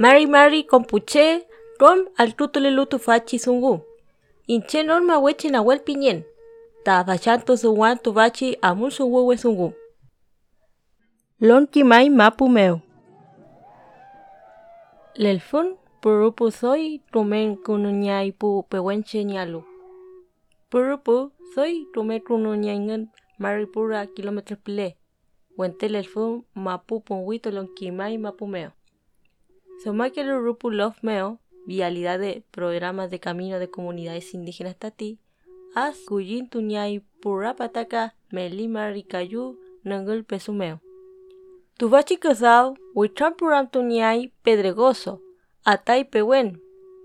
Mari Mari compuche rom al tutulelu tu fachi sungu. Inche norma wechi na wel piñen. Ta fachanto suwan tu fachi amul sungu sungu. Lon kimai mapu meu. Lelfun purupu soy tumen kununyai pu pewenche nyalu. Purupu soy tume kununyai maripura kilómetros pile. Wentel el fun mapu ponguito lon kimai mapu Somakelo rupu love meo, vialidad de programas de camino de comunidades indígenas tati, as kuyin tunyai purapataka melima rikayu nangul pesumeo. Tuvachi Casao, Huitrampuram Tuñay, Pedregoso, Atay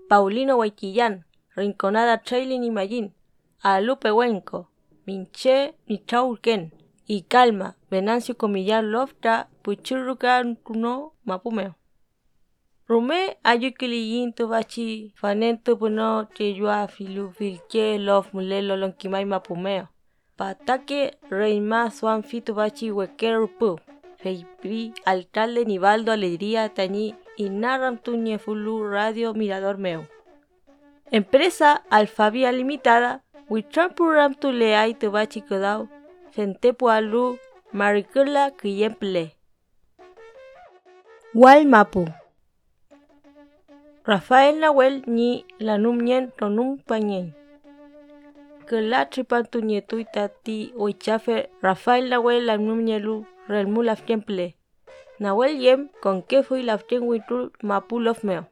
Paulino Huayquillán, Rinconada Trailin y Mayín, Alu Pehuenco, Minche Nichaurken, y Calma, Venancio Comillar Lofta, Puchurruca Kuno, Mapumeo. Rume ayukiliyin tuvachi fanento puno tiyua filu filke lof mulelo lonkimai mapumeo. Patake reima swan fituvachi wekerupu. Feipi, alcalde Nivaldo Alegría Tañi y Narram Fulu Radio Mirador Meu. Empresa Alfabia Limitada, Wichampuram Tuleai Tubachi Kodau, Centepu Alu, Maricula Kiyemple. Walmapu. Rafael Nahuel ni lanumnien tonum pañen. Que la tripantu nietuitati oichafe Rafael Nahuel lanumnielu relmu laftien ple. Nahuel yem con que fui laftien witul mapulov meo.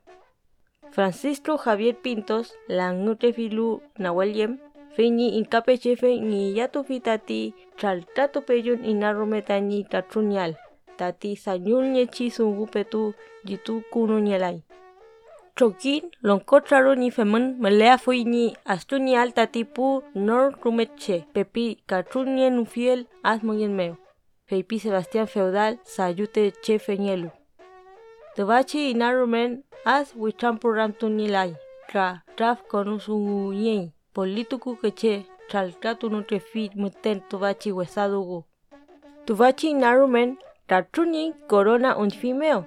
Francisco Javier Pintos, langute filu Nahuel yem, feñi incape chefe ni yatu fitati chaltato peyun inarometani tatrunyal. Tati sanyul nyechi sungu petu jitu kunu nyelai. Chokin lonkotraro ni femen melea fui ni astunial tati pu nor rumeche pepi katrunyen ufiel asmonyen meo. Feipi Sebastián Feudal Sayute Che Feñelu. Tebachi inarumen as wichampuram tunilai. Tra traf konusunguyen. Polituku keche chaltatu nutrefi muten tubachi wesadugu. Tubachi inarumen tatrunin corona unfimeo.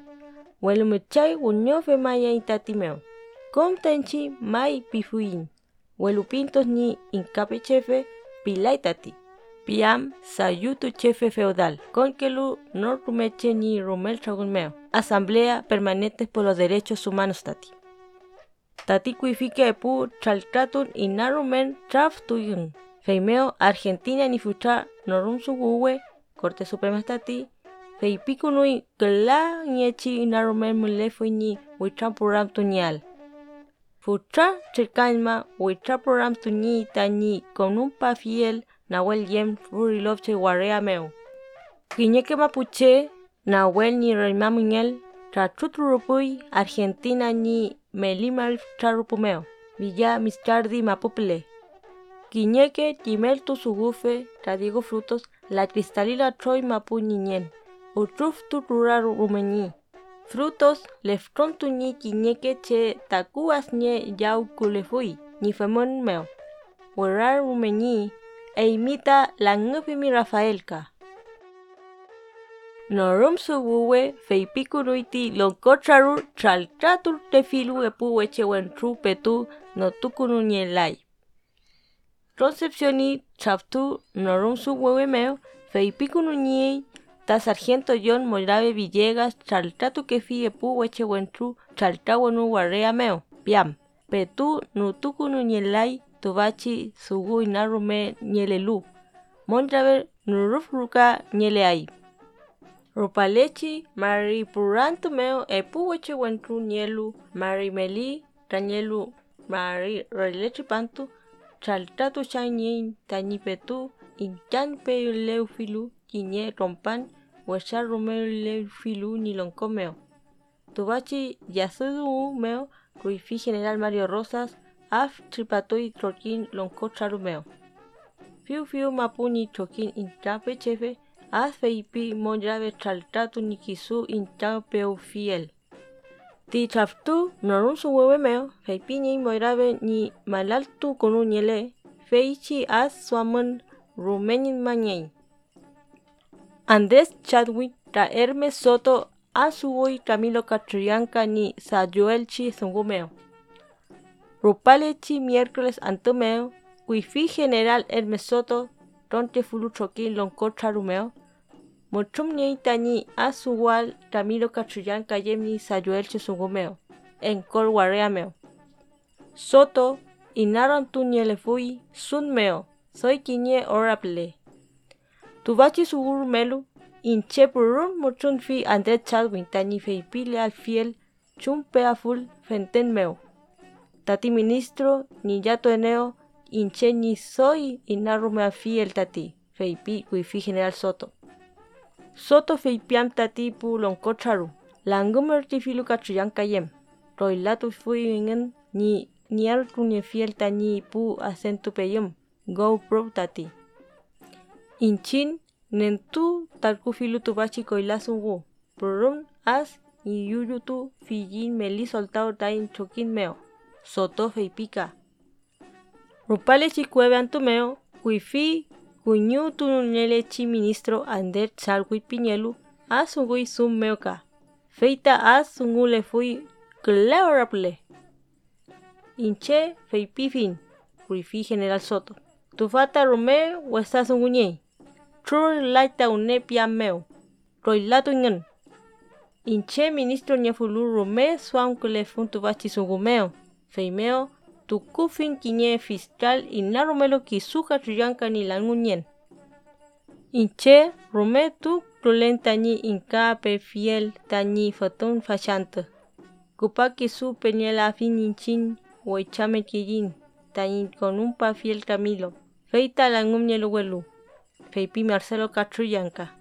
Welumuchai unyofe maya itatimeo. Comtenchi mai pifuin. Welupintos ni incapechefe pilaitati. Piam Sayutu Chefe Feudal, Conquelu Nortumeche ni Romel Chagunmeo, Asamblea Permanente por los Derechos Humanos Tati. Tati kuifique epu chaltratun y narumen traftuyun. Feimeo Argentina ni fucha norum suguwe, Corte Suprema Tati. Feipiku nui gla niechi narumen mulefui ni huitrapuram tuñal. Fucha chirkaima huitrapuram tuñi tani con un pa fiel Yem Furilovche Guarea Meu. Mapuche, Nahuel ni Reima Muñel, Trachutrupuy, Argentina ni Melimar Charupumeo, Villa Mistardi Mapuple. Quiñeque Timel Tusugufe, Radigo Frutos, La Cristalina Troy Mapu Niñen, Utruf Tutura Rumeni. Frutos, Lefron Tuñi Quiñeque Che Tacuas Nye Yau Culefui, ni Femon Meo. Huerar Rumeni, e imita la ngupimi Rafaelka. Norum subuwe feipikuruiti lonkotraru chaltratur tefilu epu wechewentru petu notukunu nyelai. Concepcioni chaptu norum subuwe meo feipikunu nyei ta sargento John Morave Villegas chaltratu kefi epu wechewentru chaltawanu warrea meo. Piam. Petu nutukunu nyelai tubachi sugu inarume nyelelu. Montraver nurufruka nyeleai. Rupalechi mari purantu meo epu weche wentru nyelu mari meli tanyelu mari relechi pantu chaltatu chanyin tanyipetu inchan pe leufilu kinye rompan wesha rumeo leufilu nilonkomeo. Tubachi yasudu meo Ruifi General Mario Rosas af tripatoi trokin lonko charumeo. Fiu fiu mapuni trokin intrape chefe as feipi monjave chaltatu nikisu intrapeu fiel. Ti chaftu norun su huewe meo, feipi ni moirave ni malaltu konu nyele, feichi as suamen rumenin mañei. Andrés Chadwick tra Hermes Soto asuoi Camilo Catrianca ni Sayuelchi Zungumeo. Rupalechi miércoles antomeo, Wifi general Hermes Soto, Ronte Fulu Choquín Lonco Charumeo, Mochum Tani Asuwal Camilo Catrianca Yemni Sayuelchi Zungumeo, en Col Guareameo. Soto, Inaron Tuñelefui, Sunmeo, soy quiñe orable. Tubachi sugur melu, inche purun muchun fi ande chadwin tani feipile al fiel, chumpe aful fenten meo. Tati ministro, ni yato eneo, inche ni soy inarume a fiel tati, feipi fi general soto. Soto feipiam tati pu loncocharu, langumer tifilu kachuyan kayem, roilatu fui ingen ni niar fiel tani pu acentu peyum. GoPro tati. Inchin nentu talkufilu tubachi koilasungu. Purum as y yuyutu fijin meli soltao tain chokin meo. Soto feipika. Rupale chikueve antumeo, kuifi kuñu tunele chi ministro ander chalgui piñelu, asungui sum meoka. Feita as sungule fui cleoraple. Inche feipifin, kuifi general Soto. Tufata unguñe. Trur laita une piameo. Roilato ingen. Inche ministro ñefulu rume suam kule funtu bachi sungumeo. Feimeo tukufin kiñe fiscal inarumelo kisuka triyanka ni langunyen. Inche rume tu tulen tañi incape fiel tañi fatun fachanta. Kupaki su peñela fin inchin huechame kiyin tañi con un pa fiel Camilo. Feita langum welu. Feipi Marcelo Catruyanca.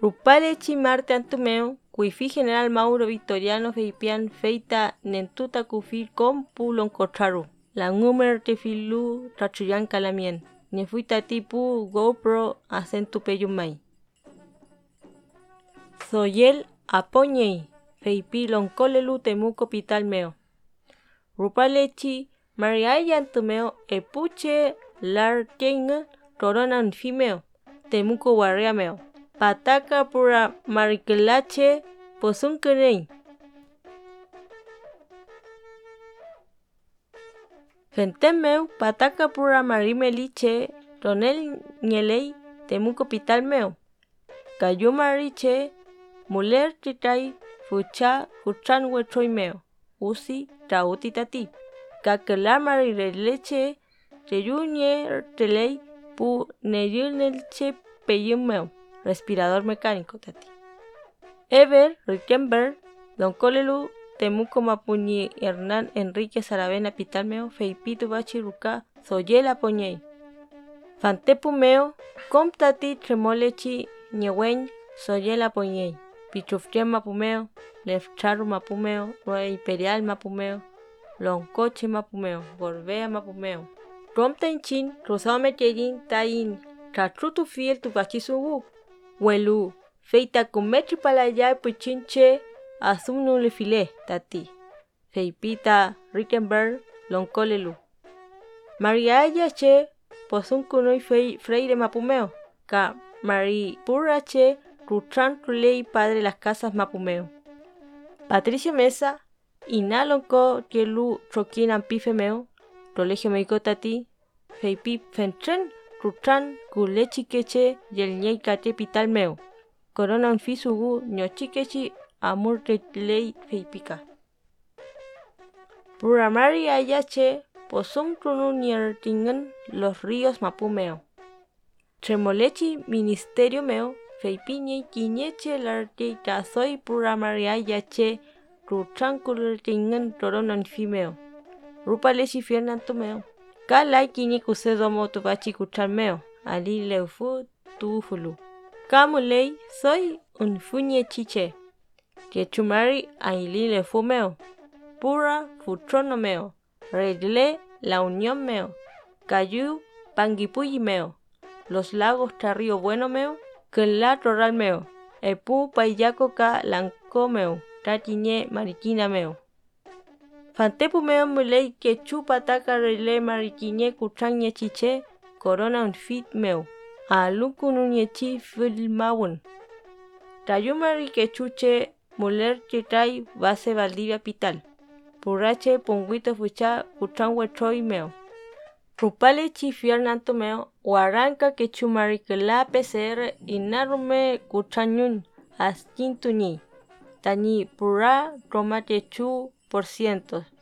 Rupale chi Marte Antumeo, Cuifi General Mauro Victoriano Feipian Feita Nentuta Cufir con Pulon Cocharu. Langumer Tefilu Catruyanca Lamien. Nefuita tipu GoPro acentu peyumai. Soyel Apoñei. Feipi Loncolelu Temuco Pitalmeo. Rupalechi Mariaya Antumeo Epuche larkenga roronan fimeo, temuko warriameo. Pataka pura marikelache posunkerei. Gentemeu pataka pura marimeliche ronel ñelei temuco pitalmeo. Cayó mariche muler titai fucha kuchan huechoimeo. Usi trauti tati. Kakela marireleche Reyuñe telei pu neyunelche peyumeo. Respirador mecánico tati. Ever Rickenberg, Don Colelu, Temuco Mapuñi Hernán Enrique Saravena Pitalmeo, Feipito Bachiruca, Soyela Poñei. Fantepumeo, Comtati Tremolechi Ñewen, Soyela Poñei. Pichufchen Mapumeo, Lefcharu Mapumeo, Nueva Imperial Mapumeo, Loncoche Mapumeo, Gorbea Mapumeo. Romten chin, rosado meterin tain, tu fiel tu bachisugu. Welu, feita cometri palaya puchinche, asumnu le file, tati. Feipita, Rickenberg, loncolelu. Maria che, posun kunoi fei freire mapumeo, ka Mari Purache, Ruchan Rulei padre las casas mapumeo. Patricia Mesa, Inalonco, Kielu, Troquín Ampifemeo, Colegio Médico Tati, Feipi Fentren, Rutran, Kulechi Yel Nyei Kate Pitalmeo, Corona Unfisugu, Nyochikechi, Amur Ley Feipika. Puramari Ayache, Posum Krunu Los Ríos Mapumeo. Tremolechi Ministerio Meo, Feipiñe Quiñeche Larte Kazoy Puramari Ayache, Rutran Kuletingen Roronon Fimeo. Rupalechi Fiernantumeo. Kalai kini kusedomo tubachi kuchalmeo. Ali leufu tufulu. Kamulei soy un fuñe chiche. Que chumari aili lefumeo. Pura futronomeo. Redle la unión meo. Cayu pangipuyi meo. Los lagos río bueno meo. Que la toral meo. Epu payaco ka lancomeo. Tatiñe mariquina meo. Fantepu meo mulei que chupa taka rele mariquiñe kuchang chiche corona un fit meu. A luku chi filmawun. Tayumari que chuche muler chitray base Valdivia Pital. Purache punguito fucha kuchan wetroy meo. Rupale chi fiernanto meo, huaranca que chumaricala PCR inarume kuchanyun asquintuñi. Tani pura romate chu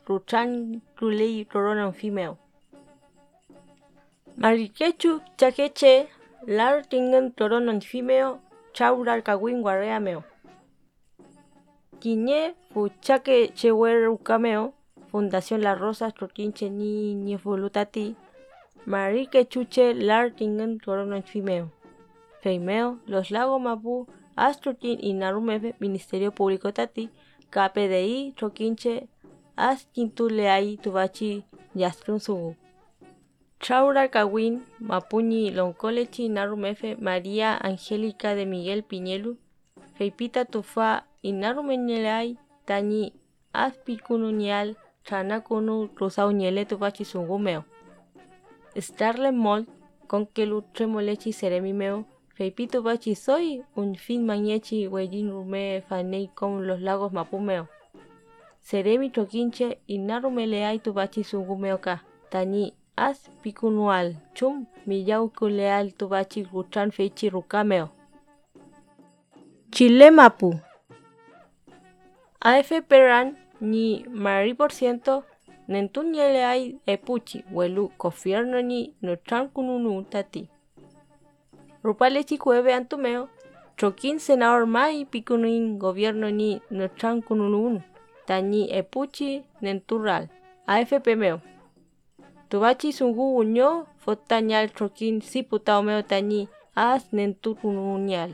ruchan kulei corona fimeo. Mariquechu chaqueche, lar tingan toronon fimeo, chaurar kawin guareameo. Quiñe fuchaque chewer ucameo, Fundación La Rosa troquinche ni ni volutati, marique chuche lar tingan toronon fimeo. Feimeo, los lagos Mapu, Astrotin y Narumefe, Ministerio Público Tati, KPDI, Troquinche, Asquintuleai, Tubachi, Yastrun. Chaura Kawin, Mapuñi, Loncolechi, Narumefe, María Angélica de Miguel Piñelu, Feipita Tufa, Inarumenelai, Tañi, Aspicununial, Chanakunu, Rusauñele, Tubachi Sungumeo. Starle Mol, Conquelu Tremolechi Seremimeo, Feipito Bachi soy un fin mañechi huellín rume fanei con los lagos Mapumeo. Seremi choquinche y narumeleai tu bachi sungumeo ka. Tani as picunual chum millau kuleal tu bachi ruchan feichi rucameo. Chile Mapu. AF Peran ni mari por ciento nentuñeleai epuchi huelu gobierno ni no chan kununu tati. Rupale chikueve antumeo, chokin senador mai pikunin gobierno ni nuestran kununun, tañi epuchi nentural, AFP meo. Tubachi sungu uño, fotañal chokin siputao meo tañi as nentu kununial.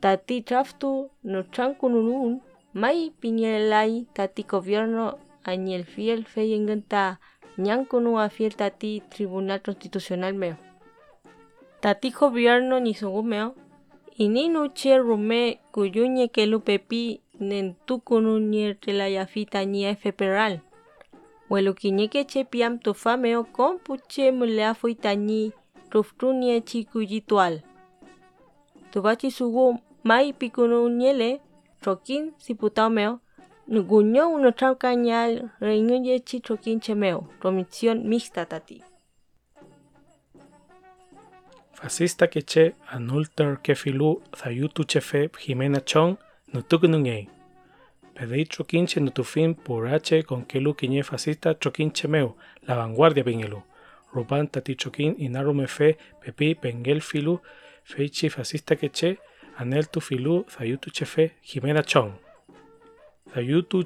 Tati traftu nuestran kununun, mai piñelai tati gobierno añel fiel fe enganta, ñankunu a fiel tati tribunal constitucional meo. Tati gobierno ni sungumeo, ini nuche rume kuyuñe que lupepi nentukunu nierte la yafita ni federal. Welo kiñeke che piam tu fameo compuche mulea fuitani ruftunie chikuyitual. Tubachi sugu mai pikunu niele, siputameo, nuguño uno traucañal reinuye chi trokin chemeo, comisión mixta tati. Fascista que che anulter que filu zayutu chefe Jimena Chong nutuknungei. Pedei troquinche nutufin purache con kelu quiñe fascista troquinche meu, la vanguardia pingelu. Rupan tati troquin inarume fe pepi pengel filu feichi fascista que che anel tu filu zayutu chefe Jimena Chong.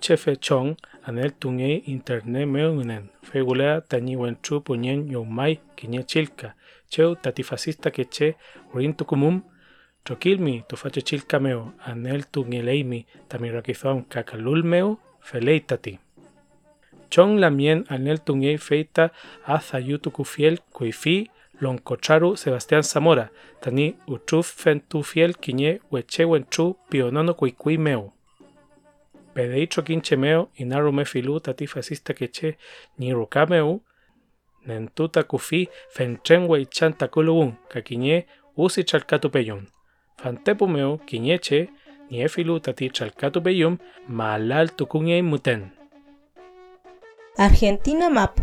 Chefe Chong anel tungei internet meu ngunen. Fegulea tañi wenchu puñen yomai quiñe chilka. cheu tati fascista que che urin tukumum trokilmi tu fache chilkameo anel tu ngeleimi tamirakizon kakalulmeo feleitati. Chong lamien anel tu ngei feita azayutu kufiel kuifi loncocharu Sebastián Zamora tani uchuf fentu fiel quiñe weche wenchu pionono kuikui meu. Pedei troquinche meo inarume filu tati fascista que che ni rukameu nentuta kufi fenchenwe chanta kulugun kakiñe usi chalkatu peyum. Fantepumeo kiñeche ni efilu tati chalkatu peyum malal tukunye muten. Argentina Mapu.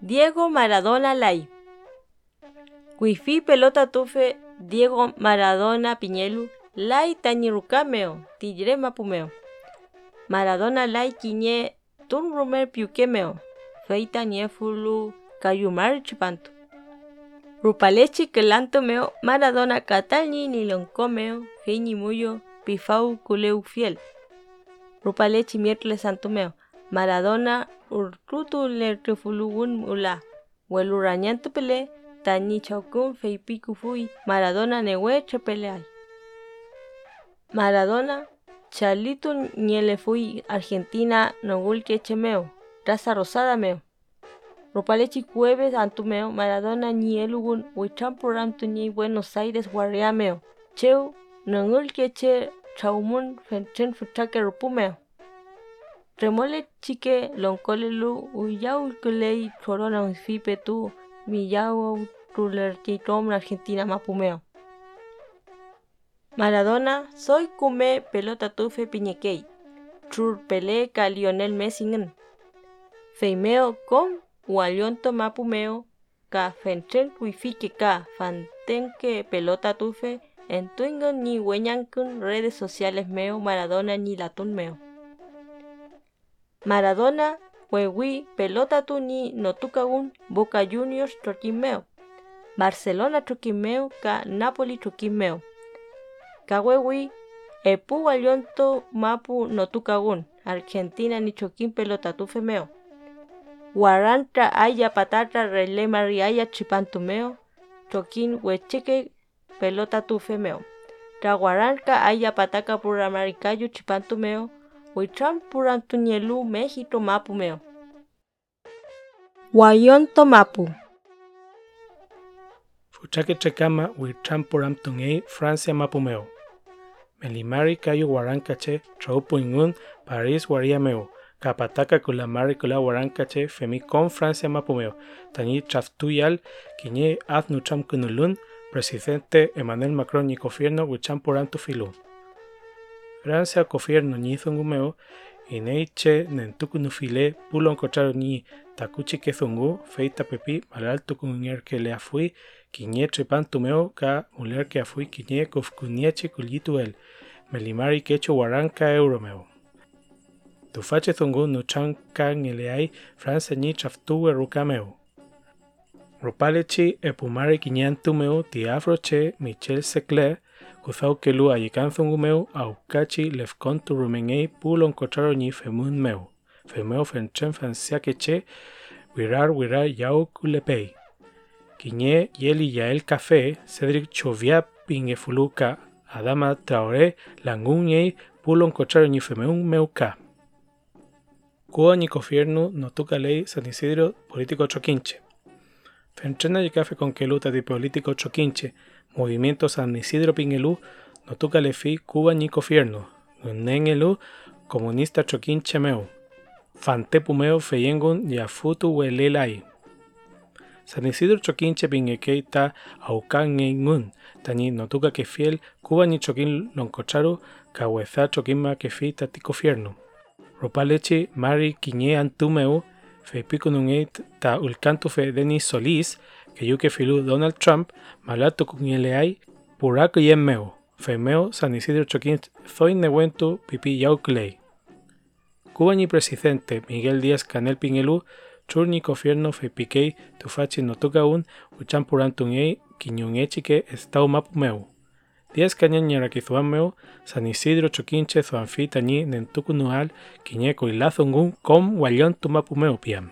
Diego Maradona Lai. Wifi pelota tufe Diego Maradona Piñelu Lai tañirukameo tijre mapumeo. Maradona Lai kiñe tunrumer piukemeo feita niefulu kayumar chipanto. Rupalechi kelanto meo Maradona katalni ni loncomeo heini muyo pifau kuleu fiel. Rupalechi miércoles santo meo Maradona urtutu le refulugun ula. Welurañanto pele tani chaukun feipiku fui Maradona newe chepeleai. Maradona Chalito Niele fui Argentina nogulke chemeo. Raza rosada meo. Ropalechi jueves antumeo Maradona ni elugun huichan program ni Buenos Aires guarriameo. Cheu nangul che chaumun fenchen futake rupumeo. Remole chique loncolelu uyau kulei chorona unfipe tu miyau tuler tom Argentina mapumeo. Maradona soy kume pelota tufe piñekei. Trur pele ka Lionel Messi ngen. Feimeo con walionto mapumeo ka fenchen wifi ka fantenke pelota tufe en tuingon ni weñankun redes sociales meo Maradona ni latun meo. Maradona wewi pelota tu ni notukagun Boca Juniors troquimeo. Barcelona troquimeo ka Napoli troquimeo. Kawewi epu walionto mapu notukagun Argentina ni choquín pelota tu femeo. Waranta aya patata rele mariaya chipantumeo. Choquín huecheque pelota tu femeo. Traguaranca aya pataka pura maricayo chipantumeo. Huicham puran tuñelu México mapumeo. Wayonto mapu. Fuchake chekama huicham puram tungei Francia mapumeo. Melimari kayo warancache traupo ingun Paris wariameo. Kapataka kulamari kula warancache femi con Francia mapumeo. Tani traftuyal kiñe az nucham kunulun presidente Emmanuel Macron y gobierno huicham tufilu. Francia gobierno ni zungumeo ineiche nentukunufile pulon kocharo ni takuchi kezungu feita pepi malal tukunger que le afui kiñe trepan tumeo ka muler que afui kiñe kufkuniechi kulituel melimari kecho waranka euromeo. Tufache zungu nuchan kan eleai Francia ni chaftuwe rukameo. Rupalechi epumare kiñan tumeo tiafroche Michel Secler Kuzau kelu ayikanzungu meu au kachi lefkon tu rumengei pulon kocharo ni femun meu. Femeo fenchen wirar wirar yau kulepei. Kiñe yeli yael café Cedric chovia pingefuluka Adama Traoré languñei pulon kocharo ni femun meu ka. Cuba ni gobierno no toca ley San Isidro político choquinche. Fenchena y café con keluta de político choquinche Movimiento San Isidro Pingelú no toca le fi Cuba ni gobierno, Nengelu comunista choquín chemeu, fantepumeo feyengun y afutu welelai. San Isidro choquinche pingekeita aukan ngun, tani no toca que fiel Cuba ni choquín loncocharu, kaweza choquima que fi tati gobierno. Ropalechi mari quiñe antumeu, fe pico nungeit ta ulcanto fe Denis Solís, que yo que filu Donald Trump, malato con eleai, puraco y emmeo, femeo San Isidro Choquín, zoin nehuento pipi yauclei. Cuba ni presidente Miguel Díaz Canel Pingelú, churni gobierno fe piquei tufachi no toca un, uchan purantungei, quiñunechique estado mapumeu. Díaz Cañan ñaraquizuameo, San Isidro Choquinche zoanfita ni nentucunual, quiñeco y lazongun com guayón tumapumeo piam.